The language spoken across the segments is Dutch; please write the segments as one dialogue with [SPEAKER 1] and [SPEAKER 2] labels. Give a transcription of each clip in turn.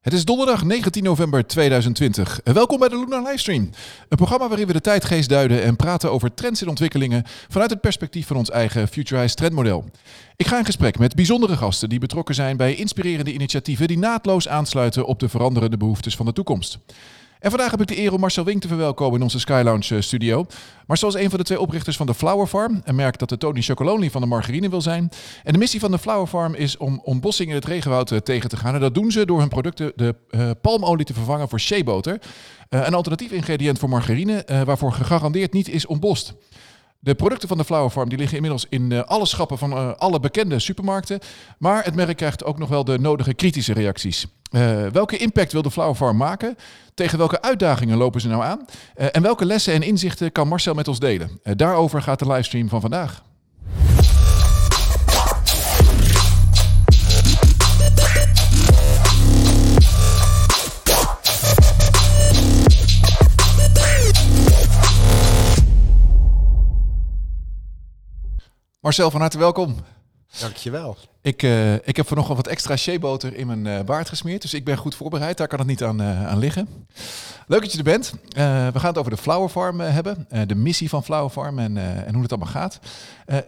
[SPEAKER 1] Het is donderdag 19 november 2020. Welkom bij de Lunar Livestream. Een programma waarin we de tijdgeest duiden en praten over trends en ontwikkelingen vanuit het perspectief van ons eigen Futurized trendmodel. Ik ga in gesprek met bijzondere gasten die betrokken zijn bij inspirerende initiatieven die naadloos aansluiten op de veranderende behoeftes van de toekomst. En vandaag heb ik de eer om Marcel Wink te verwelkomen in onze Sky Lounge eh, studio. Marcel is een van de twee oprichters van de Flower Farm, een merk dat de Tony Chocolonely van de margarine wil zijn. En de missie van de Flower Farm is om ontbossing in het regenwoud eh, tegen te gaan. En dat doen ze door hun producten de uh, palmolie te vervangen voor sheeboter. Uh, een alternatief ingrediënt voor margarine, waarvoor gegarandeerd niet is ontbost. De producten van de Flower Farm die liggen inmiddels in uh, alle schappen van uh, alle bekende supermarkten. Maar het merk krijgt ook nog wel de nodige kritische reacties. Uh, welke impact wil de Flower Farm maken? Tegen welke uitdagingen lopen ze nou aan? en welke lessen en inzichten kan Marcel met ons delen? daarover gaat de livestream van vandaag. Marcel, van harte welkom.
[SPEAKER 2] Dankjewel.
[SPEAKER 1] Ik, uh, ik heb vanochtend wat extra sheeboter in mijn uh, baard gesmeerd, dus ik ben goed voorbereid. Daar kan het niet aan, uh, aan liggen. Leuk dat je er bent. we gaan het over de Flower Farm hebben, de missie van Flower Farm en, en hoe het allemaal gaat.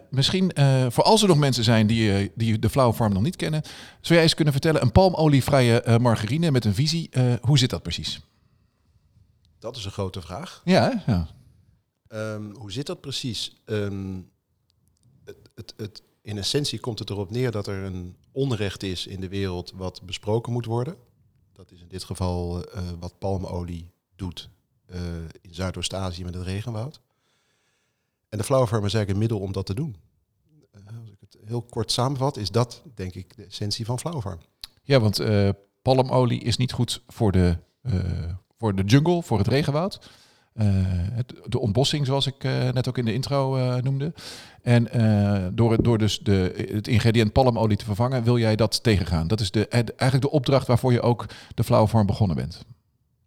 [SPEAKER 1] misschien, voor als er nog mensen zijn die, die de Flower Farm nog niet kennen, zou jij eens kunnen vertellen, een palmolievrije margarine met een visie, hoe zit dat precies?
[SPEAKER 2] Dat is een grote vraag.
[SPEAKER 1] Ja, ja.
[SPEAKER 2] Um, hoe zit dat precies? Um, het, het, in essentie komt het erop neer dat er een onrecht is in de wereld wat besproken moet worden. Dat is in dit geval uh, wat palmolie doet uh, in Zuidoost-Azië met het regenwoud. En de Flower Farm is eigenlijk een middel om dat te doen. Uh, als ik het heel kort samenvat, is dat denk ik de essentie van Flower Farm.
[SPEAKER 1] Ja, want palmolie is niet goed voor de, voor de jungle, voor het regenwoud. Het, de ontbossing, zoals ik uh, net ook in de intro uh, noemde. En door, door dus de, het ingrediënt palmolie te vervangen, wil jij dat tegengaan. Dat is de, eigenlijk de opdracht waarvoor je ook de Farm begonnen bent.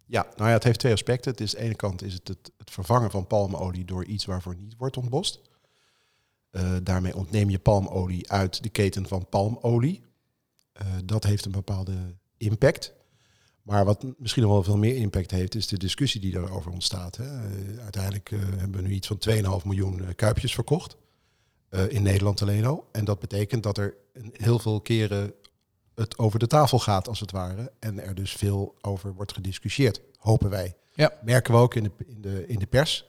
[SPEAKER 2] Ja, nou ja, het heeft twee aspecten. Het is, de ene kant is het, het het vervangen van palmolie door iets waarvoor niet wordt ontbost. daarmee ontneem je palmolie uit de keten van palmolie. dat heeft een bepaalde impact. Maar wat misschien nog wel veel meer impact heeft, is de discussie die daarover ontstaat. Hè. Uh, uiteindelijk uh, hebben we nu iets van 2,5 miljoen uh, kuipjes verkocht. in Nederland alleen al. En dat betekent dat er heel veel keren het over de tafel gaat, als het ware. En er dus veel over wordt gediscussieerd, hopen wij.
[SPEAKER 1] Ja.
[SPEAKER 2] Merken we ook in de, in de, in de pers.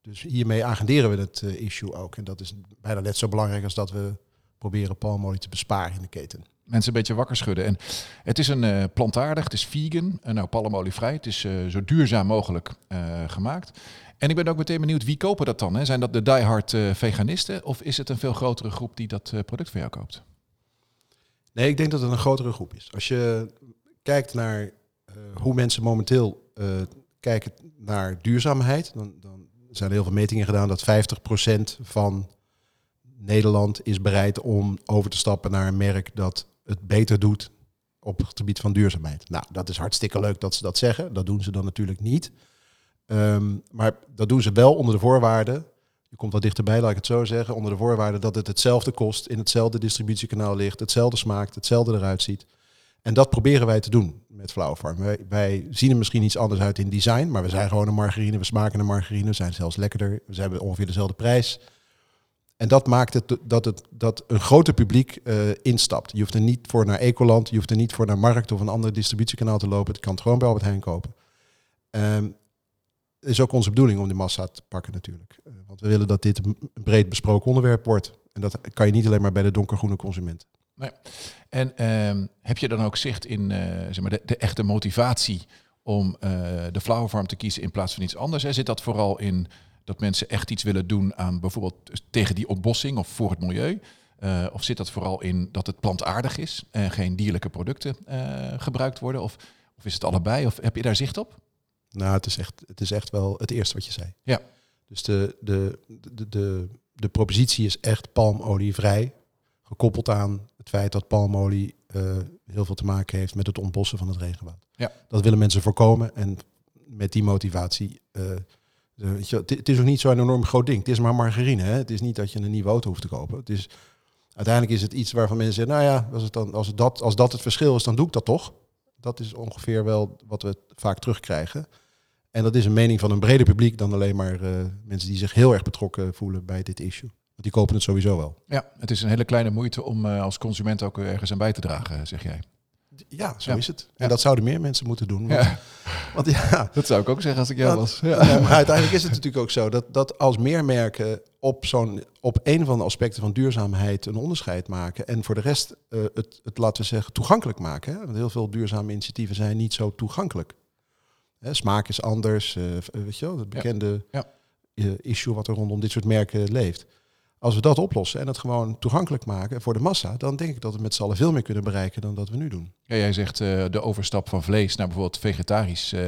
[SPEAKER 2] dus hiermee agenderen we het issue ook. En dat is bijna net zo belangrijk als dat we proberen palmolie te besparen in de keten
[SPEAKER 1] mensen een beetje wakker schudden. En het is een uh, plantaardig, het is vegan, uh, nou palmolievrij. Het is uh, zo duurzaam mogelijk gemaakt. En ik ben ook meteen benieuwd, wie kopen dat dan? Hè? Zijn dat de diehard veganisten of is het een veel grotere groep die dat product van jou koopt?
[SPEAKER 2] Nee, ik denk dat het een grotere groep is. Als je kijkt naar hoe mensen momenteel kijken naar duurzaamheid, dan, dan zijn er heel veel metingen gedaan dat 50% van Nederland is bereid om over te stappen naar een merk dat het beter doet op het gebied van duurzaamheid. Nou, dat is hartstikke leuk dat ze dat zeggen. Dat doen ze dan natuurlijk niet. Um, maar dat doen ze wel onder de voorwaarden. Je komt wat dichterbij, laat ik het zo zeggen. Onder de voorwaarden dat het hetzelfde kost, in hetzelfde distributiekanaal ligt, hetzelfde smaakt, hetzelfde eruit ziet. En dat proberen wij te doen met Flower Farm. Wij, wij, zien er misschien iets anders uit in design, maar we zijn gewoon een margarine. We smaken een margarine, we zijn zelfs lekkerder. We hebben ongeveer dezelfde prijs. En dat maakt het dat, het, dat een groter publiek uh, instapt. Je hoeft er niet voor naar Ecoland, je hoeft er niet voor naar Markt of een ander distributiekanaal te lopen. Het kan het gewoon bij Albert Heijn kopen. Um, is ook onze bedoeling om die massa te pakken natuurlijk. Uh, want we willen dat dit een breed besproken onderwerp wordt. En dat kan je niet alleen maar bij de donkergroene consument.
[SPEAKER 1] Nee. En um, heb je dan ook zicht in uh, zeg maar de, echte motivatie om de Flower Farm te kiezen in plaats van iets anders? Hè? Zit dat vooral in dat mensen echt iets willen doen aan bijvoorbeeld tegen die ontbossing of voor het milieu? Uh, of zit dat vooral in dat het plantaardig is en geen dierlijke producten uh, gebruikt worden? Of, of is het allebei? Of heb je daar zicht op?
[SPEAKER 2] Nou, het is echt, het is echt wel het eerste wat je zei.
[SPEAKER 1] Ja.
[SPEAKER 2] Dus de, de, de, de, de propositie is echt palmolievrij. Gekoppeld aan het feit dat palmolie uh, heel veel te maken heeft met het ontbossen van het regenwoud.
[SPEAKER 1] Ja.
[SPEAKER 2] Dat willen mensen voorkomen. En met die motivatie het is ook niet zo'n enorm groot ding. Het is maar margarine. Hè? Het is niet dat je een nieuwe auto hoeft te kopen. Het is, uiteindelijk is het iets waarvan mensen zeggen, nou ja, als, het dan, als, dat, als dat het verschil is, dan doe ik dat toch. Dat is ongeveer wel wat we vaak terugkrijgen. En dat is een mening van een breder publiek dan alleen maar uh, mensen die zich heel erg betrokken voelen bij dit issue. Want die kopen het sowieso wel.
[SPEAKER 1] Ja, het is een hele kleine moeite om uh, als consument ook ergens aan bij te dragen, zeg jij.
[SPEAKER 2] Ja, zo is het. En dat zouden meer mensen moeten doen. Want,
[SPEAKER 1] ja. want ja, dat zou ik ook zeggen als ik jou was.
[SPEAKER 2] Ja. maar uiteindelijk is het natuurlijk ook zo dat, dat als meer merken op, zo'n, op een van de aspecten van duurzaamheid een onderscheid maken en voor de rest uh, het, het, laten we zeggen, toegankelijk maken. Hè? Want heel veel duurzame initiatieven zijn niet zo toegankelijk. Hè, smaak is anders, uh, weet je wel, het bekende ja. Ja. issue wat er rondom dit soort merken leeft. Als we dat oplossen en het gewoon toegankelijk maken voor de massa, dan denk ik dat we met z'n allen veel meer kunnen bereiken dan dat we nu doen.
[SPEAKER 1] Ja, jij zegt uh, de overstap van vlees naar bijvoorbeeld vegetarisch uh,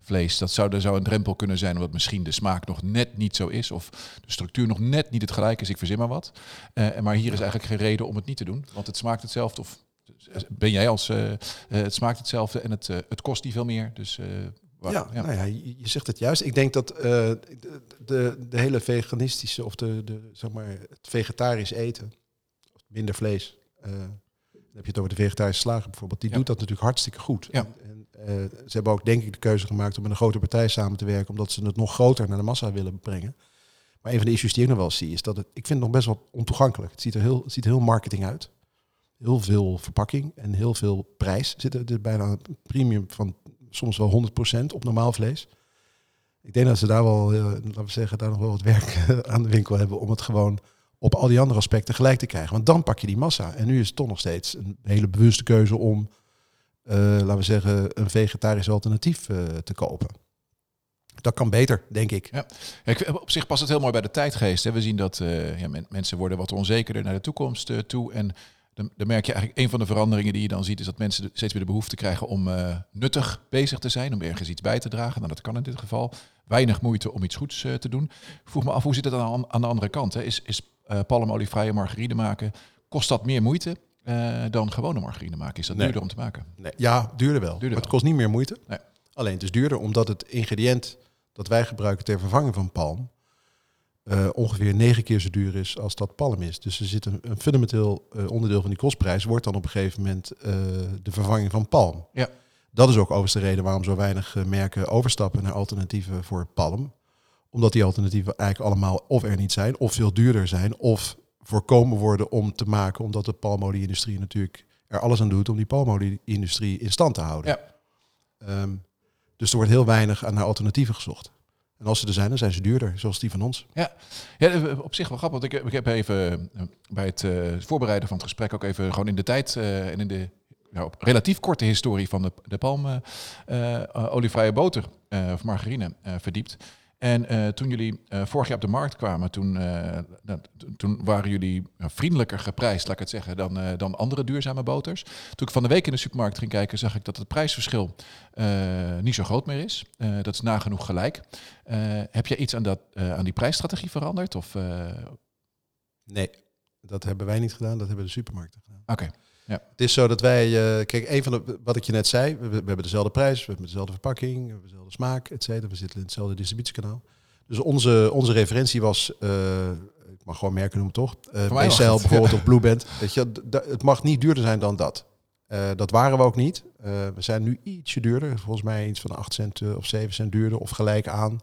[SPEAKER 1] vlees. Dat zou, er zou een drempel kunnen zijn, omdat misschien de smaak nog net niet zo is. Of de structuur nog net niet het gelijk is. Ik verzin maar wat. Uh, maar hier is eigenlijk geen reden om het niet te doen. Want het smaakt hetzelfde. Of ben jij als het smaakt hetzelfde en het, het kost niet veel meer. Dus
[SPEAKER 2] Waar, ja, ja, Nou ja, je, je, zegt het juist. Ik denk dat uh, de, de, de, hele veganistische of de, de, zeg maar, het vegetarisch eten, minder vlees. Uh, dan heb je het over de vegetarische slager bijvoorbeeld. Die ja. doet dat natuurlijk hartstikke goed.
[SPEAKER 1] Ja.
[SPEAKER 2] En, en uh, ze hebben ook denk ik de keuze gemaakt om met een grote partij samen te werken, omdat ze het nog groter naar de massa willen brengen. Maar een van de issues die ik nog wel zie, is dat het, ik vind het nog best wel ontoegankelijk. Het ziet er heel, het ziet er heel marketing uit. Heel veel verpakking en heel veel prijs. Zit er, er bijna een premium van soms wel 100% op normaal vlees. Ik denk dat ze daar wel, uh, laten we zeggen, daar nog wel wat werk aan de winkel hebben om het gewoon op al die andere aspecten gelijk te krijgen. Want dan pak je die massa. En nu is het toch nog steeds een hele bewuste keuze om, uh, laten we zeggen, een vegetarisch alternatief te kopen. Dat kan beter, denk ik.
[SPEAKER 1] Ja. Ik, op zich past het heel mooi bij de tijdgeest. Hè. We zien dat ja, men, mensen worden wat onzekerder naar de toekomst toe. En dan, dan, merk je eigenlijk een van de veranderingen die je dan ziet, is dat mensen steeds weer de behoefte krijgen om uh, nuttig bezig te zijn, om ergens iets bij te dragen. Nou, dat kan in dit geval. Weinig moeite om iets goeds uh, te doen. Ik vroeg me af, hoe zit het aan, aan de andere kant? Hè? Is, is uh, palmolievrije margarine maken, kost dat meer moeite dan gewone margarine maken? Is dat nee. duurder om te maken?
[SPEAKER 2] Nee. Ja, duurder wel. Duurder maar het kost niet meer moeite.
[SPEAKER 1] Nee.
[SPEAKER 2] Alleen het is duurder omdat het ingrediënt dat wij gebruiken ter vervanging van palm, uh, ongeveer negen keer zo duur is als dat palm is. Dus er zit een, een fundamenteel uh, onderdeel van die kostprijs, wordt dan op een gegeven moment uh, de vervanging van palm.
[SPEAKER 1] Ja.
[SPEAKER 2] Dat is ook overigens de reden waarom zo weinig merken overstappen naar alternatieven voor palm. Omdat die alternatieven eigenlijk allemaal of er niet zijn, of veel duurder zijn, of voorkomen worden om te maken, omdat de palmolie-industrie natuurlijk er alles aan doet om die palmolie-industrie in stand te houden.
[SPEAKER 1] Ja.
[SPEAKER 2] Um, dus er wordt heel weinig naar alternatieven gezocht. En als ze er zijn, dan zijn ze duurder, zoals die van ons.
[SPEAKER 1] Ja, ja op zich wel grappig. Want ik, ik heb even bij het uh, voorbereiden van het gesprek ook even gewoon in de tijd en in de nou, relatief korte historie van de, de palm uh, boter of margarine verdiept. En uh, toen jullie uh, vorig jaar op de markt kwamen, toen, uh, toen waren jullie vriendelijker geprijsd, laat ik het zeggen, dan, dan andere duurzame boters. Toen ik van de week in de supermarkt ging kijken, zag ik dat het prijsverschil niet zo groot meer is. dat is nagenoeg gelijk. heb jij iets aan, dat, aan die prijsstrategie veranderd? Of,
[SPEAKER 2] Nee, dat hebben wij niet gedaan, dat hebben de supermarkten gedaan.
[SPEAKER 1] Oké. Okay. Ja.
[SPEAKER 2] Het is zo dat wij, uh, kijk, een van de, wat ik je net zei, we, we, hebben dezelfde prijs, we hebben dezelfde verpakking, we hebben dezelfde smaak, et cetera. We zitten in hetzelfde distributiekanaal. Dus onze, onze referentie was, uh, ik mag gewoon merken noemen toch, uh, BCL bijvoorbeeld ja. of Blueband. Weet je, het mag niet duurder zijn dan dat. Uh, dat waren we ook niet. we zijn nu ietsje duurder, volgens mij iets van 8 cent of 7 cent duurder of gelijk aan.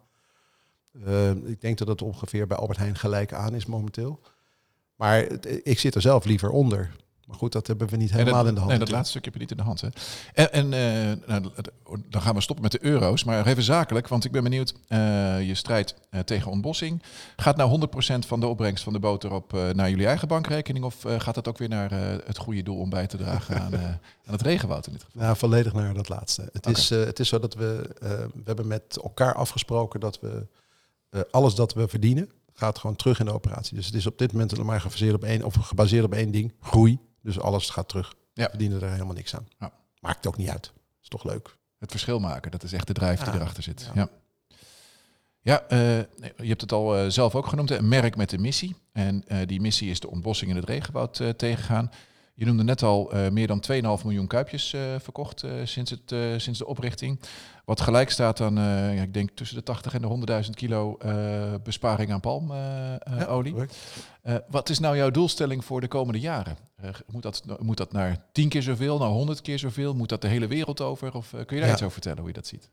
[SPEAKER 2] ik denk dat het ongeveer bij Albert Heijn gelijk aan is momenteel. Maar ik zit er zelf liever onder. Maar goed, dat hebben we niet helemaal
[SPEAKER 1] dat,
[SPEAKER 2] in de hand.
[SPEAKER 1] Nee, dat laatste stuk heb je niet in de hand. Hè? En, en uh, nou, dan gaan we stoppen met de euro's. Maar even zakelijk, want ik ben benieuwd. Uh, je strijd uh, tegen ontbossing. Gaat nou 100% van de opbrengst van de boter op naar jullie eigen bankrekening? Of gaat dat ook weer naar het goede doel om bij te dragen aan, aan het regenwoud in dit geval?
[SPEAKER 2] Nou, volledig naar dat laatste. Het, okay. is, het is zo dat we, we hebben met elkaar afgesproken dat we alles dat we verdienen, gaat gewoon terug in de operatie. Dus het is op dit moment maar gebaseerd op één, of gebaseerd op één ding, groei. Dus alles gaat terug.
[SPEAKER 1] Ja.
[SPEAKER 2] We verdienen er helemaal niks aan.
[SPEAKER 1] Ja.
[SPEAKER 2] Maakt ook niet uit. Is toch leuk.
[SPEAKER 1] Het verschil maken, dat is echt de drijf ja. die erachter zit. Ja, ja. uh, je hebt het al uh, zelf ook genoemd, een merk met een missie. En uh, die missie is de ontbossing in het regenwoud tegengaan. Je noemde net al meer dan 2,5 miljoen kuipjes verkocht sinds, het, sinds de oprichting. Wat gelijk staat aan, ja, ik denk tussen de 80 en de 100.000 kilo besparing aan palmolie. Uh, wat is nou jouw doelstelling voor de komende jaren? Eh, moet, dat, moet dat naar tien keer zoveel, naar honderd keer zoveel? Moet dat de hele wereld over? Of eh, kun je daar
[SPEAKER 2] Ja.
[SPEAKER 1] iets over vertellen hoe je dat ziet?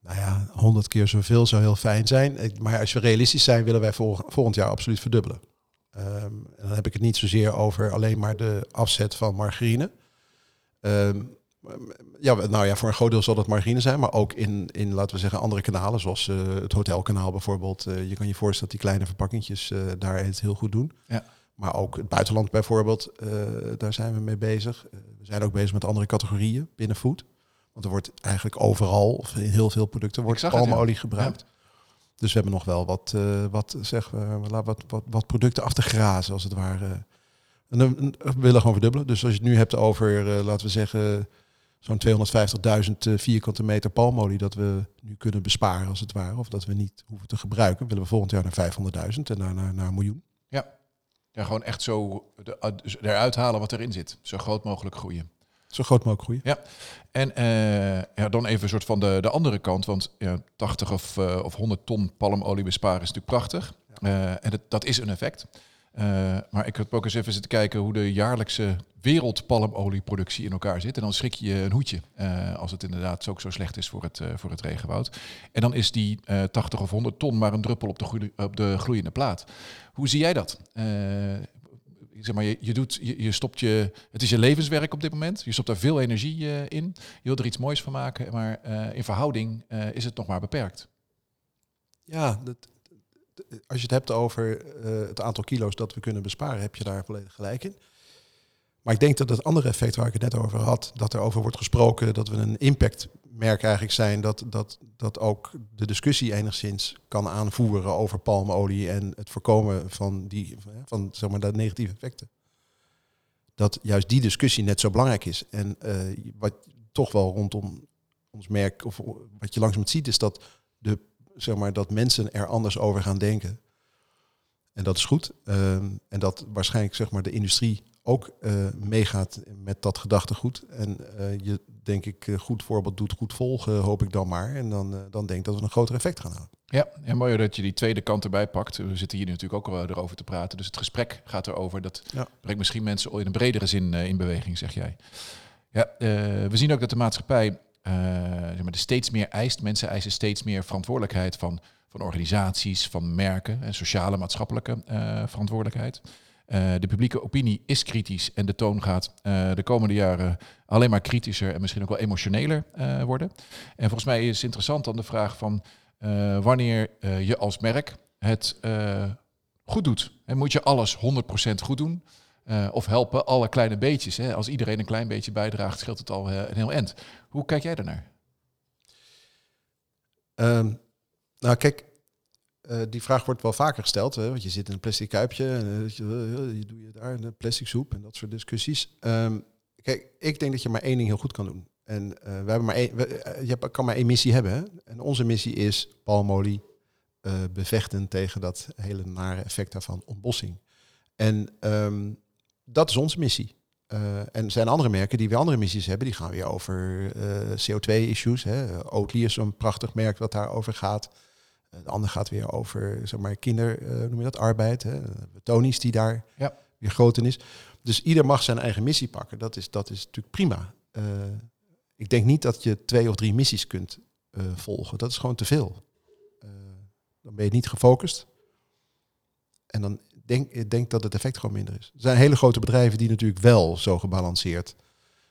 [SPEAKER 2] Nou ja, 100 keer zoveel zou heel fijn zijn. Maar als we realistisch zijn, willen wij vol- volgend jaar absoluut verdubbelen. Ehm, en dan heb ik het niet zozeer over alleen maar de afzet van margarine. Ehm, ja, nou ja, voor een groot deel zal dat margarine zijn, maar ook in, in laten we zeggen, andere kanalen, zoals eh, het hotelkanaal bijvoorbeeld. Je kan je voorstellen dat die kleine verpakkingjes daar het heel goed doen.
[SPEAKER 1] Ja.
[SPEAKER 2] Maar ook het buitenland bijvoorbeeld, eh, daar zijn we mee bezig. Eh, we zijn ook bezig met andere categorieën binnen food. Want er wordt eigenlijk overal, of in heel veel producten, wordt
[SPEAKER 1] zag het, ja.
[SPEAKER 2] palmolie gebruikt. Dus we hebben nog wel wat, eh, wat, zeg, wat, wat, wat, producten af te grazen, als het ware. En we willen gewoon verdubbelen. Dus als je het nu hebt over, laten we zeggen, zo'n 250.000 eh, vierkante meter palmolie dat we nu kunnen besparen, als het ware. Of dat we niet hoeven te gebruiken, willen we volgend jaar naar 500.000 en naar, naar een miljoen.
[SPEAKER 1] Ja, gewoon echt zo de, uh, dus eruit halen wat erin zit. Zo groot mogelijk groeien.
[SPEAKER 2] Zo groot mogelijk groeien.
[SPEAKER 1] En eh, ja, dan even een soort van de, de andere kant. Want ja, 80 of, eh, of 100 ton palmolie besparen is natuurlijk prachtig. Eh, en dat, dat is een effect. Eh, maar ik heb ook eens even zitten kijken hoe de jaarlijkse wereldpalmolieproductie in elkaar zit. En dan schrik je een hoedje als als het inderdaad ook zo slecht is voor het, eh, voor het regenwoud. En dan is die eh 80 of 100 ton maar een druppel op de, groei- op de gloeiende plaat. Hoe zie jij dat? Eh, zeg maar, je, je, doet, je, je stopt je, het is je levenswerk op dit moment. Je stopt daar veel energie eh, in. Je wilt er iets moois van maken, maar eh, in verhouding eh, is het nog maar beperkt.
[SPEAKER 2] Ja, dat- als je het hebt over eh, het aantal kilo's dat we kunnen besparen, heb je daar volledig gelijk in. Maar ik denk dat het andere effect waar ik het net over had, dat er over wordt gesproken, dat we een impactmerk eigenlijk zijn, dat, dat, dat ook de discussie enigszins kan aanvoeren over palmolie en het voorkomen van, die, van zeg maar, de negatieve effecten. Dat juist die discussie net zo belangrijk is. En eh, wat toch wel rondom ons merk, of wat je langzaam ziet, is dat de zeg maar, dat mensen er anders over gaan denken. En dat is goed. Ehm, en dat waarschijnlijk zeg maar, de industrie ook eh, meegaat met dat gedachtegoed. En eh, je, denk ik, goed voorbeeld doet goed volgen, hoop ik dan maar. En dan, eh, dan denk ik dat we een groter effect gaan halen.
[SPEAKER 1] Ja, en mooi dat je die tweede kant erbij pakt. We zitten hier natuurlijk ook al erover te praten. Dus het gesprek gaat erover. Dat
[SPEAKER 2] Ja.
[SPEAKER 1] brengt misschien mensen in een bredere zin in beweging, zeg jij. Ja, we zien ook dat de maatschappij zeg maar, er steeds meer eist. Mensen eisen steeds meer verantwoordelijkheid van, van organisaties, van merken en sociale, maatschappelijke eh, verantwoordelijkheid. Eh, de publieke opinie is kritisch en de toon gaat eh, de komende jaren alleen maar kritischer en misschien ook wel emotioneler eh, worden. En volgens mij is interessant dan de vraag van eh, wanneer eh, je als merk het eh, goed doet. En moet je alles 100% goed doen? Eh, of helpen alle kleine beetjes. Hè? Als iedereen een klein beetje bijdraagt, scheelt het al eh, een heel eind. Hoe kijk jij daarnaar?
[SPEAKER 2] Ehm, nou, kijk, eh, die vraag wordt wel vaker gesteld. Hè, want je zit in een plastic kuipje en je, doe je daar een plastic soep en dat soort discussies. Ehm, kijk, ik denk dat je maar één ding heel goed kan doen. En we hebben maar één, je kan maar één missie hebben. Hè? En onze missie is palmolie bevechten tegen dat hele nare effect daarvan, ontbossing. En ehm, dat is onze missie. Eh, en er zijn andere merken die weer andere missies hebben. Die gaan weer over eh, CO2-issues. Oatly is zo'n prachtig merk wat daarover gaat. Eh, de ander gaat weer over zeg maar, kinder, noem je dat, arbeid. Hè? Tony's die daar
[SPEAKER 1] Ja.
[SPEAKER 2] weer groot in is. Dus ieder mag zijn eigen missie pakken. Dat is, dat is natuurlijk prima. Ik denk niet dat je twee of drie missies kunt volgen. Dat is gewoon te veel. Dan ben je niet gefocust. En dan denk ik denk dat het effect gewoon minder is. Er zijn hele grote bedrijven die natuurlijk wel zo gebalanceerd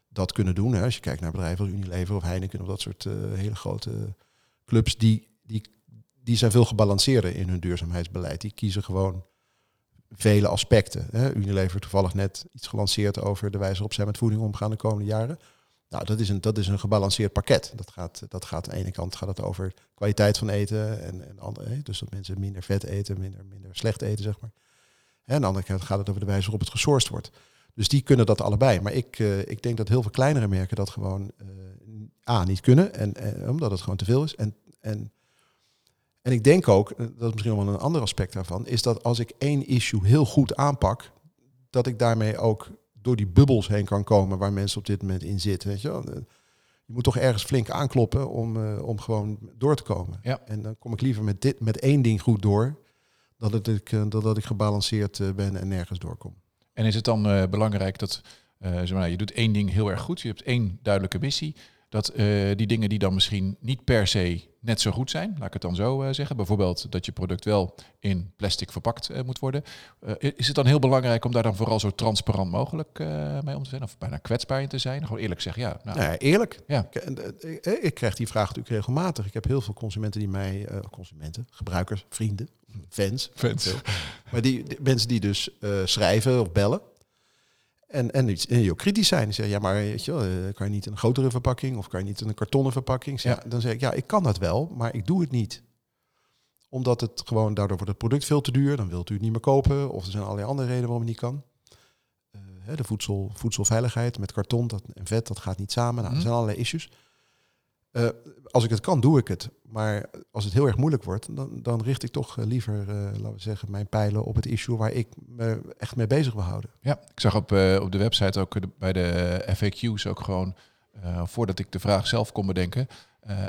[SPEAKER 2] dat kunnen doen. Hè. Als je kijkt naar bedrijven als Unilever of Heineken of dat soort eh, hele grote clubs, die, die, die zijn veel gebalanceerder in hun duurzaamheidsbeleid. Die kiezen gewoon vele aspecten. Hè. Unilever toevallig net iets gelanceerd over de wijze waarop zij met voeding omgaan de komende jaren. Nou, dat is een, dat is een gebalanceerd pakket. Dat gaat, dat gaat aan de ene kant gaat het over kwaliteit van eten en, en andere, dus dat mensen minder vet eten, minder, minder slecht eten, zeg maar. En aan de andere kant gaat het over de wijze waarop het gesourced wordt. Dus die kunnen dat allebei. Maar ik, eh, ik denk dat heel veel kleinere merken dat gewoon eh, A, niet kunnen. En, en omdat het gewoon te veel is. En, en, en ik denk ook, eh, dat is misschien wel een ander aspect daarvan, is dat als ik één issue heel goed aanpak, dat ik daarmee ook door die bubbels heen kan komen waar mensen op dit moment in zitten. Weet je, wel. Eh, je moet toch ergens flink aankloppen om, eh, om gewoon door te komen.
[SPEAKER 1] Ja.
[SPEAKER 2] En dan kom ik liever met, dit, met één ding goed door, dat ik, eh, dan dat ik gebalanceerd eh, ben en nergens doorkom.
[SPEAKER 1] En is het dan eh, belangrijk dat eh, zeg maar, je doet één ding heel erg goed, je hebt één duidelijke missie, dat die dingen die dan misschien niet per se net zo goed zijn, laat ik het dan zo eh, zeggen, bijvoorbeeld dat je product wel in plastic verpakt eh, moet worden, eh, is het dan heel belangrijk om daar dan vooral zo transparant mogelijk mee om te zijn, of bijna kwetsbaar in te zijn? Gewoon eerlijk zeggen, ja. Nou,
[SPEAKER 2] Nou ja, eerlijk.
[SPEAKER 1] Ja.
[SPEAKER 2] Ik, krijg die vraag natuurlijk regelmatig. Ik heb heel veel consumenten die mij, consumenten, gebruikers, vrienden, fans,
[SPEAKER 1] Fans.
[SPEAKER 2] maar die, die mensen die dus schrijven of bellen. En, en, en ook kritisch zijn. Zeggen, ja, maar weet je wel, eh, kan je niet een grotere verpakking of kan je niet een kartonnen verpakking? Zeg, Dan zeg ik, ja, ik kan dat wel, maar ik doe het niet. Omdat het gewoon, daardoor wordt het product veel te duur. Dan wilt u het niet meer kopen. Of er zijn allerlei andere redenen waarom het niet kan. Eh, de voedsel, voedselveiligheid met karton dat, en vet, dat gaat niet samen. Nou,
[SPEAKER 1] Mhm.
[SPEAKER 2] er zijn allerlei issues. Eh, als ik het kan, doe ik het. Maar als het heel erg moeilijk wordt, dan, dan richt ik toch eh, liever, eh, laten we zeggen, mijn pijlen op het issue waar ik me echt mee bezig wil houden.
[SPEAKER 1] Ja, ik zag op, op de website ook de- bij de FAQ's ook gewoon, voordat ik de vraag zelf kon bedenken,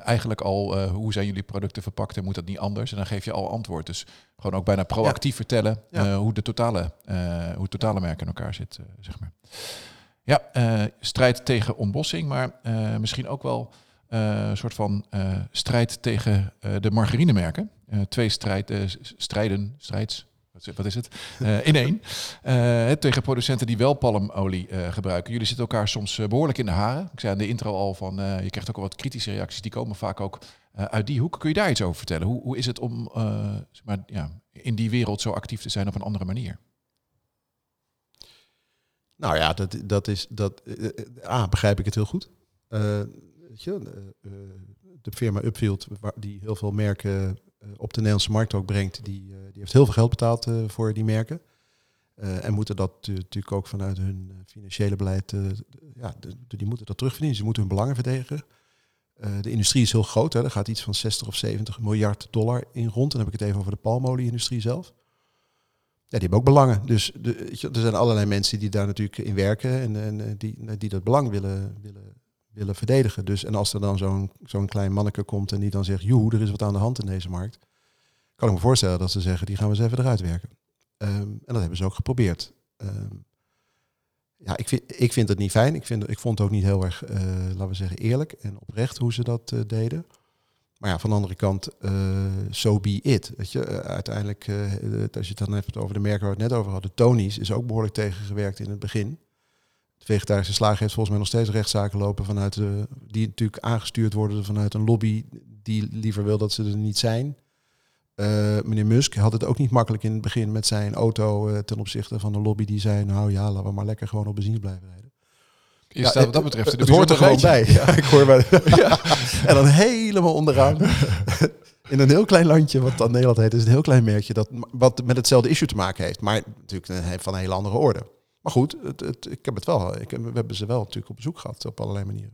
[SPEAKER 1] eigenlijk al hoe zijn jullie producten verpakt en moet dat niet anders? En dan geef je al antwoord. Dus gewoon ook bijna proactief vertellen
[SPEAKER 2] Ja.
[SPEAKER 1] hoe de totale, hoe het totale merk in elkaar zit, zeg maar. Ja, strijd tegen ontbossing, maar misschien ook wel een soort van eh, strijd tegen eh, de margarinemerken. Eh, twee strijd, eh, strijden, strijds, wat is- het? Eh, in één. Eh, tegen producenten die wel palmolie eh, gebruiken. Jullie zitten elkaar soms eh, behoorlijk in de haren. Ik zei aan de intro al van, eh, je krijgt ook al wat kritische reacties. Die komen vaak ook eh, uit die hoek. Kun je daar iets over vertellen? Hoe, hoe is het om eh, zeg maar, ja, in die wereld zo actief te zijn op een andere manier?
[SPEAKER 2] Nou ja, dat, dat is, dat, eh, eh, begrijp ik het heel goed. Eh, eh, de firma Upfield, die heel veel merken eh, op de Nederlandse markt ook brengt, die, die heeft heel veel geld betaald voor die merken. En moeten dat tu- natuurlijk ook vanuit hun financiële beleid, eh, ja, die moeten dat terugverdienen. Ze moeten hun belangen verdedigen. De industrie is heel groot, hè. er gaat iets van 60 of 70 miljard dollar in rond. Dan heb ik het even over de palmolie-industrie zelf. Ja, die hebben ook belangen. Dus de, er zijn allerlei mensen die daar natuurlijk in werken en, en die, die dat belang willen, willen, willen verdedigen. Dus, en als er dan zo'n zo'n klein manneke komt en die dan zegt, joe, er is wat aan de hand in deze markt, kan ik me voorstellen dat ze zeggen, die gaan we eens even eruit werken. Ehm, en dat hebben ze ook geprobeerd. Ehm, ja, ik vind, ik vind het niet fijn. Ik, vind, ik vond het ook niet heel erg, eh, laten we zeggen, eerlijk en oprecht hoe ze dat eh, deden. Maar ja, van de andere kant, eh so be it. Weet je, uiteindelijk, als je het dan hebt over de merken waar we het net over hadden, Tony's is ook behoorlijk tegengewerkt in het begin. Vegetarische slager heeft volgens mij nog steeds rechtszaken lopen vanuit de, die natuurlijk aangestuurd worden vanuit een lobby die liever wil dat ze er niet zijn. Eh, meneer Musk had het ook niet makkelijk in het begin met zijn auto eh, ten opzichte van de lobby die zei, nou ja, laten we maar lekker gewoon op benzine blijven rijden.
[SPEAKER 1] Je
[SPEAKER 2] Ja,
[SPEAKER 1] staat wat dat betreft
[SPEAKER 2] het, hoort er gewoon bij. Ja, ik hoor bij. en dan helemaal onderaan. In een heel klein landje, wat dan Nederland heet, is een heel klein merkje dat wat met hetzelfde issue te maken heeft, maar natuurlijk van een hele andere orde. Maar goed, het, het, ik heb het wel. Ik we hebben ze wel natuurlijk op bezoek gehad op allerlei manieren.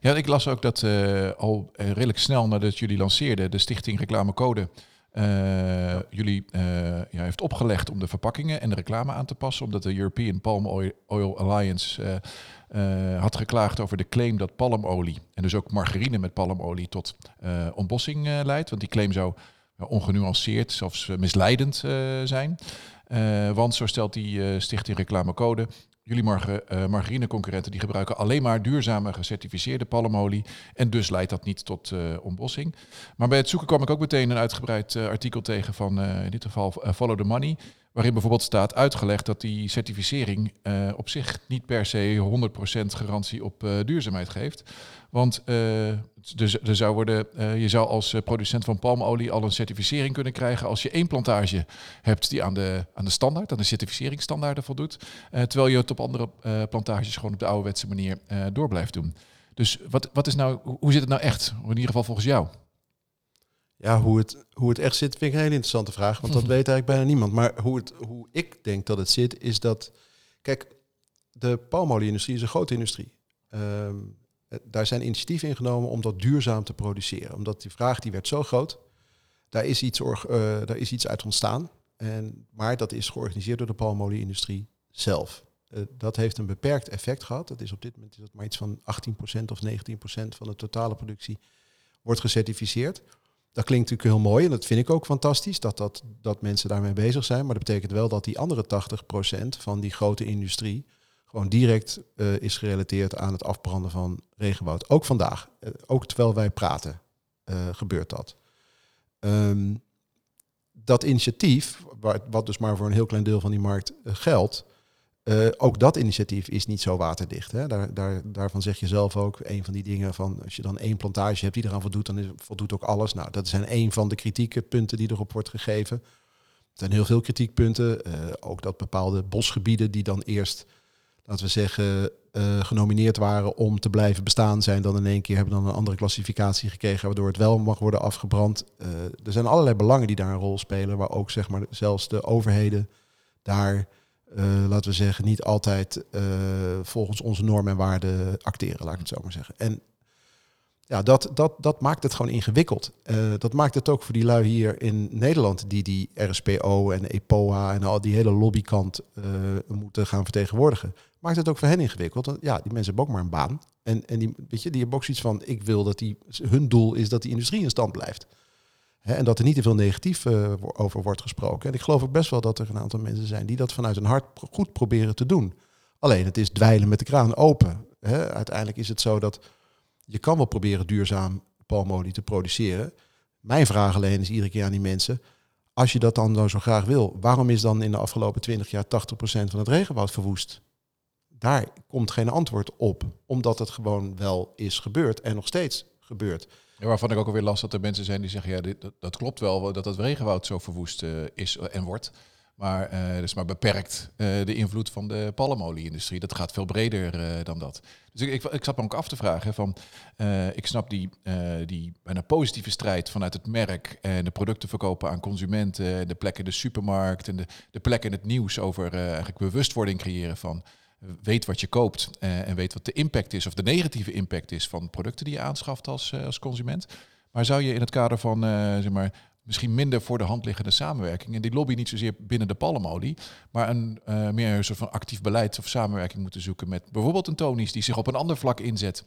[SPEAKER 1] Ja, ik las ook dat eh, al eh, redelijk snel nadat jullie lanceerden, de Stichting Reclamecode eh, jullie ja, heeft opgelegd om de verpakkingen en de reclame aan te passen, omdat de European Palm Oil, Alliance had geklaagd over de claim dat palmolie en dus ook margarine met palmolie tot ontbossing leidt. Want die claim zou ja, ongenuanceerd, zelfs misleidend zijn. Eh, want zo stelt die eh, Stichting Reclamecode, Jullie marge, eh, margarineconcurrenten die gebruiken alleen maar duurzame gecertificeerde palmolie. En dus leidt dat niet tot ontbossing. Maar bij het zoeken kwam ik ook meteen een uitgebreid artikel tegen van in dit geval Follow the Money. Waarin bijvoorbeeld staat uitgelegd dat die certificering eh, op zich niet per se 100% garantie op eh, duurzaamheid geeft. Want eh, dus, er zou worden, je zou als producent van palmolie al een certificering kunnen krijgen als je één plantage hebt die aan de, aan de standaard, aan de certificeringsstandaarden voldoet. Terwijl je het op andere plantages gewoon op de ouderwetse manier door blijft doen. Dus wat, wat is nou, hoe zit het nou echt? In ieder geval volgens jou.
[SPEAKER 2] Ja, hoe het, hoe het echt zit vind ik een hele interessante vraag, want dat weet eigenlijk bijna niemand. Maar hoe, het, hoe ik denk dat het zit, is dat... Kijk, de palmolie-industrie is een grote industrie. Ehm, eh, daar zijn initiatieven ingenomen om dat duurzaam te produceren. Omdat die vraag die werd zo groot, daar is iets, eh, daar is iets uit ontstaan. En, maar dat is georganiseerd door de palmolie-industrie zelf. Eh, dat heeft een beperkt effect gehad. Dat is op dit moment is dat maar iets van 18% of 19% van de totale productie wordt gecertificeerd. Dat klinkt natuurlijk heel mooi en dat vind ik ook fantastisch dat, dat, dat mensen daarmee bezig zijn. Maar dat betekent wel dat die andere 80% van die grote industrie gewoon direct uh, is gerelateerd aan het afbranden van regenwoud. Ook vandaag, uh, ook terwijl wij praten, uh, gebeurt dat. Um, dat initiatief, wat dus maar voor een heel klein deel van die markt geldt, ook dat initiatief is niet zo waterdicht. Hè? Daar, daar, daarvan zeg je zelf ook, een van die dingen van als je dan één plantage hebt die eraan voldoet, dan voldoet ook alles. Nou, dat zijn een van de kritieke punten die erop wordt gegeven. Er zijn heel veel kritiekpunten. ook dat bepaalde bosgebieden die dan eerst laten we zeggen, uh, genomineerd waren om te blijven bestaan zijn, dan in één keer hebben dan een andere klassificatie gekregen, waardoor het wel mag worden afgebrand. Uh, er zijn allerlei belangen die daar een rol spelen, waar ook zeg maar zelfs de overheden daar, uh, laten we zeggen, niet altijd volgens onze normen en waarden acteren, laat ik het zo maar zeggen. En ja, dat, dat, dat maakt het gewoon ingewikkeld. dat maakt het ook voor die lui hier in Nederland, die die RSPO en EPOA en al die hele lobbykant moeten gaan vertegenwoordigen maakt het ook voor hen ingewikkeld. Want ja, die mensen hebben ook maar een baan. En, en die, weet je, die hebben ook zoiets van, ik wil dat die, hun doel is dat die industrie in stand blijft. En dat er niet te veel negatief uh, over wordt gesproken. En ik geloof ook best wel dat er een aantal mensen zijn die dat vanuit hun hart goed proberen te doen. Alleen het is dweilen met de kraan open. uiteindelijk is het zo dat je kan wel proberen duurzaam palmolie te produceren. Mijn vraag alleen is iedere keer aan die mensen, als je dat dan nou zo graag wil, waarom is dan in de afgelopen 20 jaar 80% van het regenwoud verwoest? daar komt geen antwoord op, omdat het gewoon wel is gebeurd en nog steeds gebeurt.
[SPEAKER 1] Waarvan ik ook alweer last dat er mensen zijn die zeggen, ja, dit, dat, klopt wel, dat het regenwoud zo verwoest uh, is en wordt. Maar uh, dus maar beperkt uh, de invloed van de palmolie-industrie. Dat gaat veel breder dan dat. Dus ik, ik, ik zat me ook af te vragen van, ik snap die, die bijna positieve strijd vanuit het merk en de producten verkopen aan consumenten, de plekken in de supermarkt en de, de plekken in het nieuws over eigenlijk bewustwording creëren van weet wat je koopt uh, en weet wat de impact is of de negatieve impact is van producten die je aanschaft als, uh, als consument. Maar zou je in het kader van uh, zeg maar, misschien minder voor de hand liggende samenwerking en die lobby niet zozeer binnen de palmolie, maar een meer een soort van actief beleid of samenwerking moeten zoeken met bijvoorbeeld een Tonis die zich op een ander vlak inzet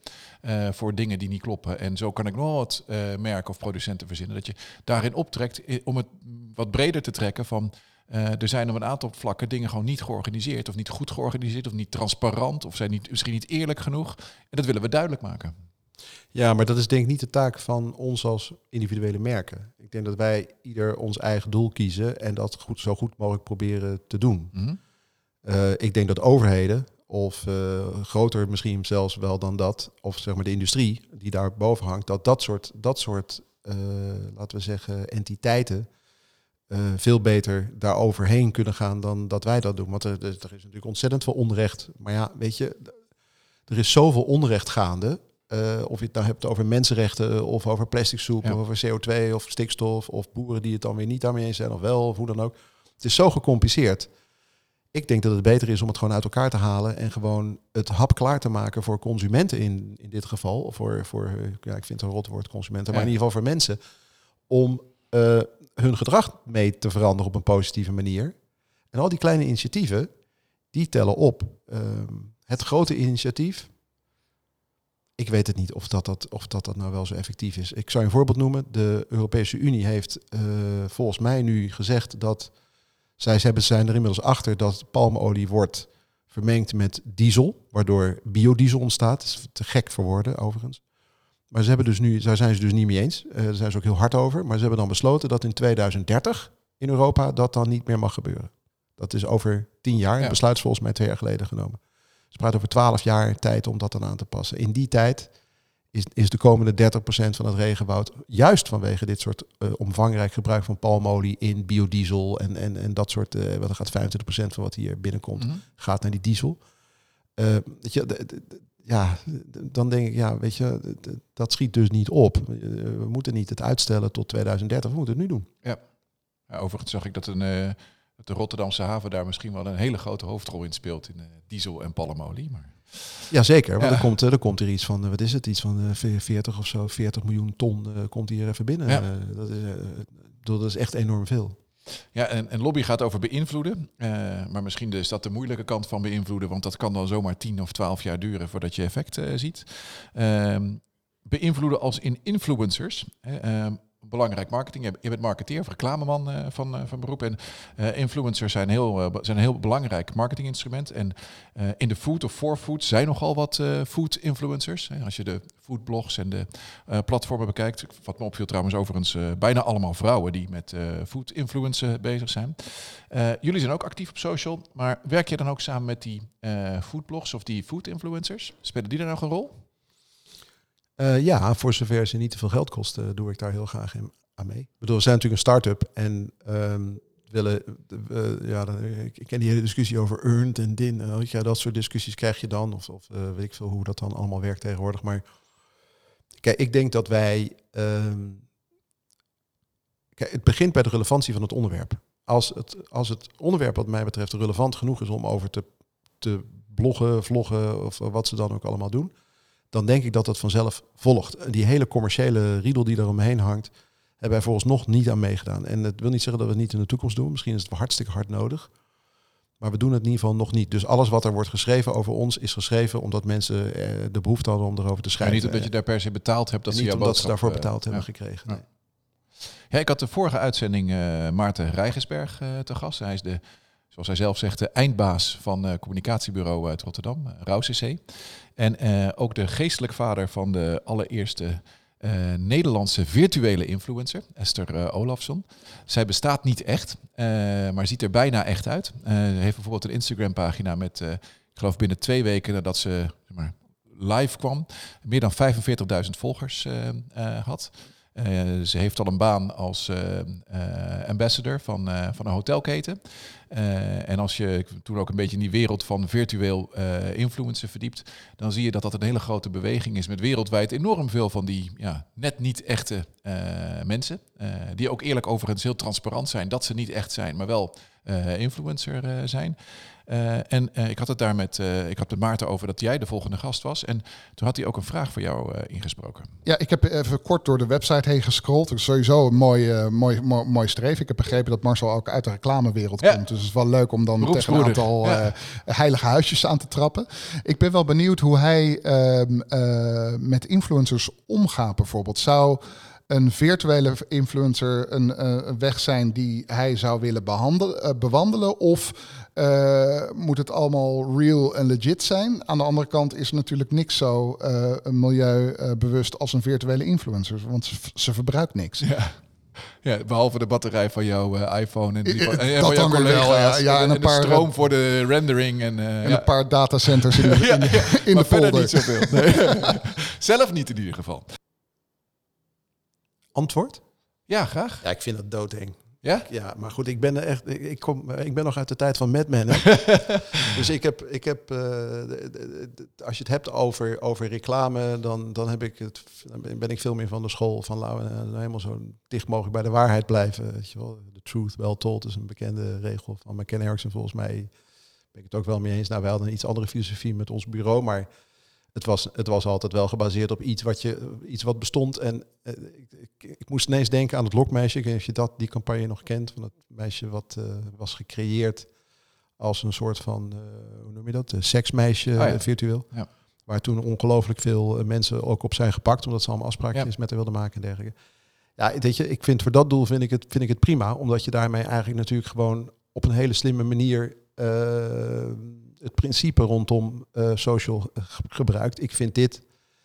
[SPEAKER 1] voor dingen die niet kloppen. En zo kan ik nog wat merken of producenten verzinnen dat je daarin optrekt om het wat breder te trekken van uh, er zijn op een aantal vlakken dingen gewoon niet georganiseerd of niet goed georganiseerd of niet transparant of zijn niet, misschien niet eerlijk genoeg. En dat willen we duidelijk maken.
[SPEAKER 2] Ja, maar dat is denk ik niet de taak van ons als individuele merken. Ik denk dat wij ieder ons eigen doel kiezen en dat goed, zo goed mogelijk proberen te doen. Mm -hmm. uh, ik denk dat overheden, of uh, groter misschien zelfs wel dan dat, of zeg maar de industrie die daar boven hangt, dat dat soort, dat soort laten we zeggen, entiteiten uh, veel beter daar overheen kunnen gaan dan dat wij dat doen. Want er, er, is natuurlijk ontzettend veel onrecht. Maar ja, weet je, er is zoveel onrecht gaande. Uh, of je het nou hebt over mensenrechten of over plastic soep ja. of over CO2 of stikstof of boeren die het dan weer niet daarmee eens zijn of wel of hoe dan ook. Het is zo gecompliceerd. Ik denk dat het beter is om het gewoon uit elkaar te halen en gewoon het hap klaar te maken voor consumenten in, in dit geval. Of voor, voor ja, ik vind het een rot woord consumenten, ja. maar in ieder geval voor mensen. Om uh, hun gedrag mee te veranderen op een positieve manier. En al die kleine initiatieven, die tellen op. Um, het grote initiatief, ik weet het niet of dat, dat, of dat, dat nou wel zo effectief is. Ik zou een voorbeeld noemen. De Europese Unie heeft uh, volgens mij nu gezegd dat zij hebben, zijn er inmiddels achter dat palmolie wordt vermengd met diesel, waardoor biodiesel ontstaat. Dat is te gek voor woorden overigens. Maar ze hebben dus nu, daar zijn ze dus niet mee eens. Uh, daar zijn ze ook heel hard over. Maar ze hebben dan besloten dat in 2030 in Europa dat dan niet meer mag gebeuren. Dat is over tien jaar. Ja. Het besluit is volgens mij twee jaar geleden genomen. Ze praten over twaalf jaar tijd om dat dan aan te passen. In die tijd is, is de komende 30% van het regenwoud, juist vanwege dit soort uh, omvangrijk gebruik van palmolie in biodiesel en, en, en dat soort, uh, wat gaat 25% van wat hier binnenkomt, mm -hmm. gaat naar die diesel. Uh, weet je, ja, dan denk ik, ja, weet je, dat schiet dus niet op. We moeten niet het uitstellen tot 2030, we moeten het nu doen.
[SPEAKER 1] Ja, ja overigens zag ik dat, een, uh, dat de Rotterdamse haven daar misschien wel een hele grote hoofdrol in speelt in uh, diesel en palmolie. Maar...
[SPEAKER 2] Ja, zeker. Want ja. Er, komt, er komt er iets van, wat is het, iets van 40 of zo, 40 miljoen ton komt hier even binnen. Ja. dat, is, dat is echt enorm veel.
[SPEAKER 1] Ja, en, en, lobby gaat over beïnvloeden. Uh, maar misschien is dat de moeilijke kant van beïnvloeden, want dat kan dan zomaar 10 of 12 jaar duren voordat je effect uh, ziet. Uh, beïnvloeden als in influencers. Belangrijk marketing. Je, bent marketeer of reclameman uh, van, uh, van beroep. En uh, influencers zijn, heel, zijn een heel belangrijk marketinginstrument. En in de food of for food zijn nogal wat food influencers. Als je de foodblogs en de platformen bekijkt. Wat me opviel trouwens overigens bijna allemaal vrouwen die met food influencen bezig zijn. jullie zijn ook actief op social. Maar werk je dan ook samen met die foodblogs of die food influencers? Spelen die daar nog een rol?
[SPEAKER 2] Uh, ja, voor zover ze niet te veel geld kosten, doe ik daar heel graag aan mee. Ik bedoel, we zijn natuurlijk een start-up en um, willen, uh, ja, ik, ken die hele discussie over earned en din. Ja, dat soort discussies krijg je dan, of, of weet ik veel hoe dat dan allemaal werkt tegenwoordig. Maar kijk, ik denk dat wij. Um, kijk, het begint bij de relevantie van het onderwerp. Als het, als het onderwerp, wat mij betreft, relevant genoeg is om over te, te bloggen, vloggen of wat ze dan ook allemaal doen dan denk ik dat dat vanzelf volgt. Die hele commerciële riedel die er omheen hangt, hebben wij volgens nog niet aan meegedaan. En het wil niet zeggen dat we het niet in de toekomst doen. Misschien is het hartstikke hard nodig. Maar we doen het in ieder geval nog niet. Dus alles wat er wordt geschreven over ons is geschreven omdat mensen eh, de behoefte hadden om erover te schrijven.
[SPEAKER 1] En niet omdat je daar per se betaald hebt dat
[SPEAKER 2] ze
[SPEAKER 1] niet
[SPEAKER 2] omdat ze daarvoor betaald uh, hebben gekregen. Nee.
[SPEAKER 1] Ja, ik had de vorige uitzending uh, Maarten Rijgensberg uh, te gast. Hij is de zoals hij zelf zegt, de eindbaas van uh, communicatiebureau uit Rotterdam, uh, CC. En uh, ook de geestelijk vader van de allereerste Nederlandse virtuele influencer, Esther Olafsson. Zij bestaat niet echt, maar ziet er bijna echt uit. Heeft bijvoorbeeld een Instagram-pagina met, ik geloof binnen twee weken nadat ze zeg maar, live kwam, meer dan 45.000 volgers had. Uh, ze heeft al een baan als uh, uh, ambassador van, van een hotelketen. En als je toen ook een beetje in die wereld van virtueel influencer verdiept, dan zie je dat dat een hele grote beweging is met wereldwijd enorm veel van die ja, net niet echte mensen. die ook eerlijk overigens heel transparant zijn dat ze niet echt zijn, maar wel influencer zijn. Uh, en uh, ik had het daar met, uh, ik had met Maarten over dat jij de volgende gast was. En toen had hij ook een vraag voor jou ingesproken.
[SPEAKER 3] Ja, ik heb even kort door de website heen gescrolld. Sowieso een mooi, mooi, mooi, mooi streef. Ik heb begrepen dat Marcel ook uit de reclamewereld ja. komt. Dus het is wel leuk om dan tegen een aantal ja. heilige huisjes aan te trappen. Ik ben wel benieuwd hoe hij ehm, met influencers omgaat bijvoorbeeld. Zou een virtuele influencer een, weg zijn die hij zou willen behandelen, bewandelen? Of uh, moet het allemaal real en legit zijn? Aan de andere kant is natuurlijk niks zo milieubewust als een virtuele influencer, want ze, ze verbruikt niks.
[SPEAKER 1] Ja. Ja, behalve de batterij van jouw iPhone en, die van,
[SPEAKER 3] en van jouw collega's. Wel, ja, ja,
[SPEAKER 1] en, een paar, stroom voor de rendering. En,
[SPEAKER 3] en ja. een paar datacenters in de, in de, in
[SPEAKER 1] de
[SPEAKER 3] polder.
[SPEAKER 1] niet zoveel. Nee. Zelf niet in ieder geval
[SPEAKER 2] antwoord?
[SPEAKER 1] Ja, graag.
[SPEAKER 2] Ja, ik vind dat doodeng.
[SPEAKER 1] Ja?
[SPEAKER 2] Ja, maar goed, ik ben er echt. Ik, kom, ik ben nog uit de tijd van Mad Men. dus ik heb, ik heb uh, de, de, de, als je het hebt over, over reclame, dan, dan heb ik het, dan ben ik veel meer van de school van laten we helemaal zo dicht mogelijk bij de waarheid blijven. Weet je wel, the truth well told is een bekende regel van McKenna Erickson. Volgens mij ben ik het ook wel mee eens. Nou, wij hadden een iets andere filosofie met ons bureau, maar het was, het was altijd wel gebaseerd op iets wat, je, iets wat bestond. En uh, ik, ik, ik, moest ineens denken aan het lokmeisje. Ik weet niet of je dat, die campagne nog kent. Van het meisje wat uh, was gecreëerd als een soort van, uh, hoe noem je dat? seksmeisje oh ja. virtueel. Ja. Waar toen ongelooflijk veel mensen ook op zijn gepakt. Omdat ze allemaal afspraakjes ja. met haar wilden maken en dergelijke. Ja, weet je, ik vind voor dat doel vind ik, het, vind ik het prima. Omdat je daarmee eigenlijk natuurlijk gewoon op een hele slimme manier het principe rondom uh, social gebruikt. Ik vind dit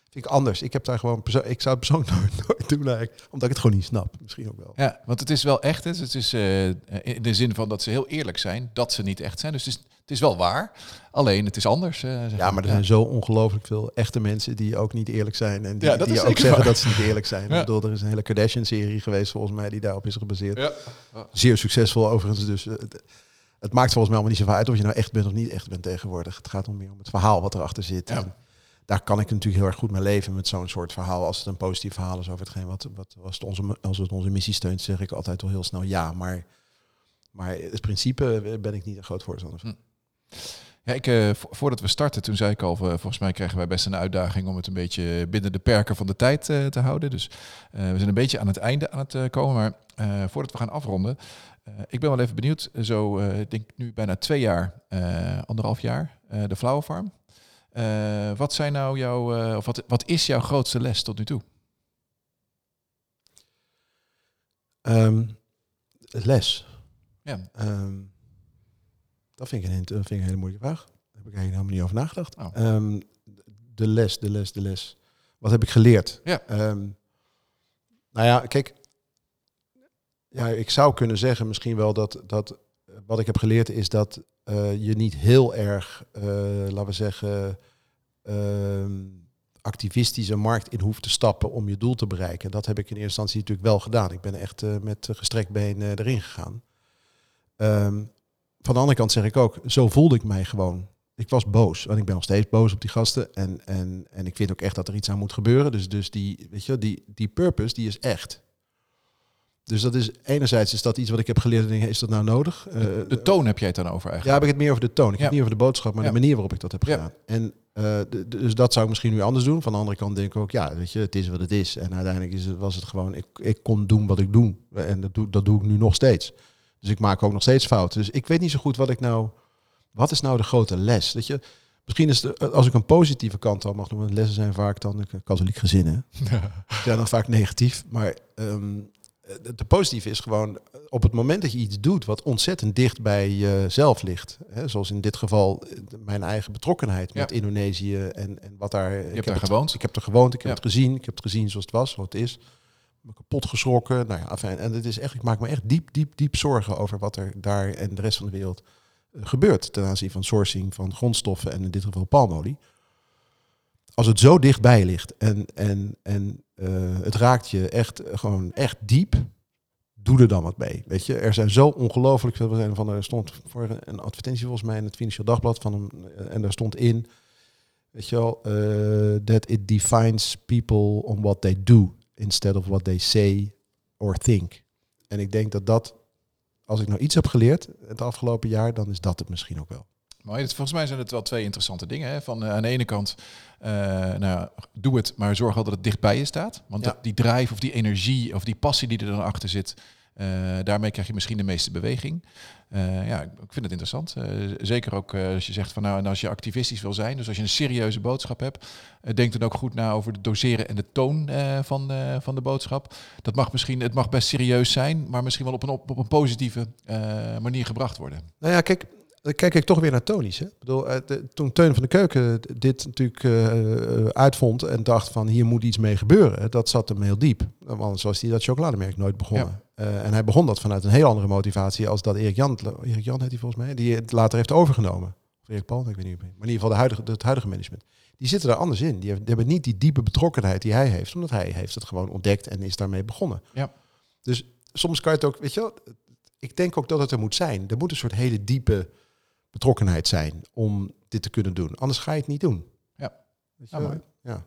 [SPEAKER 2] vind ik anders. Ik heb daar gewoon ik zou het persoonlijk nooit, nooit doen eigenlijk, omdat ik het gewoon niet snap. Misschien ook wel.
[SPEAKER 1] Ja, want het is wel echt. Hè? Het is uh, in de zin van dat ze heel eerlijk zijn, dat ze niet echt zijn. Dus het is, het is wel waar. Alleen het is anders. Uh,
[SPEAKER 2] ja, maar er zijn zo ongelooflijk veel echte mensen die ook niet eerlijk zijn en die, ja, die ook zeggen waar. dat ze niet eerlijk zijn. Ja. Ik bedoel, er is een hele Kardashian-serie geweest volgens mij die daarop is gebaseerd. Ja. Zeer succesvol overigens. Dus het maakt volgens mij allemaal niet zoveel uit of je nou echt bent of niet echt bent tegenwoordig. Het gaat om meer om het verhaal wat erachter zit. Ja. daar kan ik natuurlijk heel erg goed mee leven met zo'n soort verhaal. Als het een positief verhaal is over hetgeen wat, wat als, het onze, als het onze missie steunt, zeg ik altijd wel heel snel ja. Maar, maar het principe ben ik niet een groot voorstander van. Hm.
[SPEAKER 1] Ja, ik, uh, voordat we starten, toen zei ik al, volgens mij krijgen wij best een uitdaging om het een beetje binnen de perken van de tijd uh, te houden. Dus uh, we zijn een beetje aan het einde aan het komen. Maar voordat we gaan afronden, ik ben wel even benieuwd, zo uh, ik denk nu bijna twee jaar, anderhalf jaar, de Flower Farm. wat zijn nou jouw, of wat, wat is jouw grootste les tot nu toe?
[SPEAKER 2] Um, les.
[SPEAKER 1] Ja.
[SPEAKER 2] Um, dat, vind ik een, dat vind ik een hele moeilijke vraag. Daar heb ik eigenlijk helemaal niet over nagedacht.
[SPEAKER 1] Oh.
[SPEAKER 2] Um, de les, de les, de les. Wat heb ik geleerd?
[SPEAKER 1] Ja.
[SPEAKER 2] nou ja, kijk. Ja, ik zou kunnen zeggen misschien wel dat, dat wat ik heb geleerd is dat uh, je niet heel erg, uh, laten we zeggen, uh, activistische markt in hoeft te stappen om je doel te bereiken. Dat heb ik in eerste instantie natuurlijk wel gedaan. Ik ben echt uh, met gestrekt been erin gegaan. Um, van de andere kant zeg ik ook, zo voelde ik mij gewoon. Ik was boos en ik ben nog steeds boos op die gasten. En, en, en ik vind ook echt dat er iets aan moet gebeuren. Dus, dus die, weet je, die, die purpose die is echt. Dus dat is enerzijds is dat iets wat ik heb geleerd. En is dat nou nodig?
[SPEAKER 1] Uh, de toon heb jij het dan over eigenlijk?
[SPEAKER 2] Ja, heb ik het meer over de toon. Ik ja. heb het niet over de boodschap, maar ja. de manier waarop ik dat heb gedaan. Ja. En uh, dus dat zou ik misschien nu anders doen. Van de andere kant denk ik ook, ja, weet je, het is wat het is. En uiteindelijk is het, was het gewoon, ik, ik kon doen wat ik doe. En dat doe, dat doe ik nu nog steeds. Dus ik maak ook nog steeds fouten. Dus ik weet niet zo goed wat ik nou, wat is nou de grote les? Dat je, misschien is het, als ik een positieve kant al mag noemen, lessen zijn vaak dan katholiek gezin, hè? Ja. dan vaak negatief. Maar um, de positieve is gewoon op het moment dat je iets doet wat ontzettend dicht bij jezelf ligt. Hè, zoals in dit geval mijn eigen betrokkenheid met ja. Indonesië en, en wat daar.
[SPEAKER 1] Je
[SPEAKER 2] ik
[SPEAKER 1] hebt
[SPEAKER 2] heb het,
[SPEAKER 1] gewoond.
[SPEAKER 2] Ik heb er gewoond, ik heb het gezien, ik heb het gezien zoals het was, wat het is. Me kapot geschrokken. Nou ja, en het is echt, ik maak me echt diep, diep, diep zorgen over wat er daar en de rest van de wereld gebeurt ten aanzien van sourcing van grondstoffen en in dit geval palmolie. Als het zo dichtbij ligt en, en, en uh, het raakt je echt gewoon echt diep, doe er dan wat mee. Weet je, er zijn zo ongelooflijk veel. Van er stond voor een advertentie volgens mij in het Financieel Dagblad van hem en daar stond in, weet je wel, uh, that it defines people on what they do instead of what they say or think. En ik denk dat dat, als ik nou iets heb geleerd het afgelopen jaar, dan is dat het misschien ook wel.
[SPEAKER 1] Volgens mij zijn het wel twee interessante dingen. Hè? Van uh, aan de ene kant, uh, nou, doe het, maar zorg wel dat het dichtbij je staat. Want ja. dat, die drive of die energie of die passie die er dan achter zit, uh, daarmee krijg je misschien de meeste beweging. Uh, ja, ik vind het interessant. Uh, zeker ook als je zegt van nou, en als je activistisch wil zijn, dus als je een serieuze boodschap hebt, denk dan ook goed na over het doseren en de toon van, van de boodschap. Dat mag misschien, het mag best serieus zijn, maar misschien wel op een, op, op een positieve manier gebracht worden.
[SPEAKER 2] Nou ja, kijk, dan kijk ik toch weer naar Tony's. Hè? Ik bedoel, de, toen Teun van de Keuken dit natuurlijk uh, uitvond en dacht van hier moet iets mee gebeuren, dat zat hem heel diep. Want anders was hij dat chocolademerk nooit begonnen. Ja. Uh, en hij begon dat vanuit een heel andere motivatie als dat Erik Jan, Erik Jan heet hij volgens mij, die het later heeft overgenomen. Of Erik Paul, ik weet niet meer. Maar in ieder geval de huidige, het huidige management. Die zitten daar anders in. Die hebben niet die diepe betrokkenheid die hij heeft, omdat hij heeft het gewoon ontdekt en is daarmee begonnen.
[SPEAKER 1] Ja.
[SPEAKER 2] Dus soms kan je het ook, weet je wel, ik denk ook dat het er moet zijn. Er moet een soort hele diepe betrokkenheid zijn om dit te kunnen doen. Anders ga je het niet doen.
[SPEAKER 1] Ja,
[SPEAKER 2] Weet je?
[SPEAKER 1] mooi.
[SPEAKER 2] ja.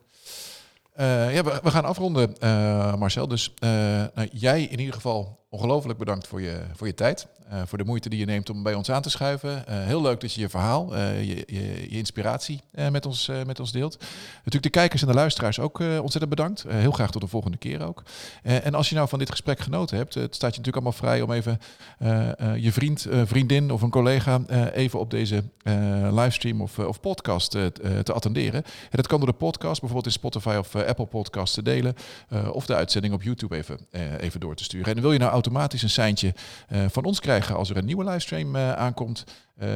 [SPEAKER 1] Uh, ja, we, we, gaan afronden, uh, Marcel. Dus uh, nou, jij in ieder geval ongelooflijk bedankt voor je, voor je tijd. Voor de moeite die je neemt om bij ons aan te schuiven. heel leuk dat je je verhaal, je, je, je, inspiratie met, ons, met ons deelt. Natuurlijk de kijkers en de luisteraars ook ontzettend bedankt. heel graag tot de volgende keer ook. en als je nou van dit gesprek genoten hebt, het staat je natuurlijk allemaal vrij om even je vriend, vriendin of een collega even op deze livestream of, of podcast te attenderen. En dat kan door de podcast, bijvoorbeeld in Spotify of Apple Podcasts te delen. Uh, of de uitzending op YouTube even, uh, even door te sturen. En wil je nou automatisch een seintje uh, van ons als er een nieuwe livestream aankomt?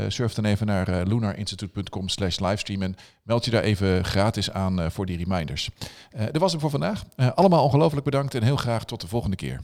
[SPEAKER 1] surf dan even naar lunarinstitute.com slash livestream en meld je daar even gratis aan voor die reminders. dat was hem voor vandaag. allemaal ongelooflijk bedankt en heel graag tot de volgende keer.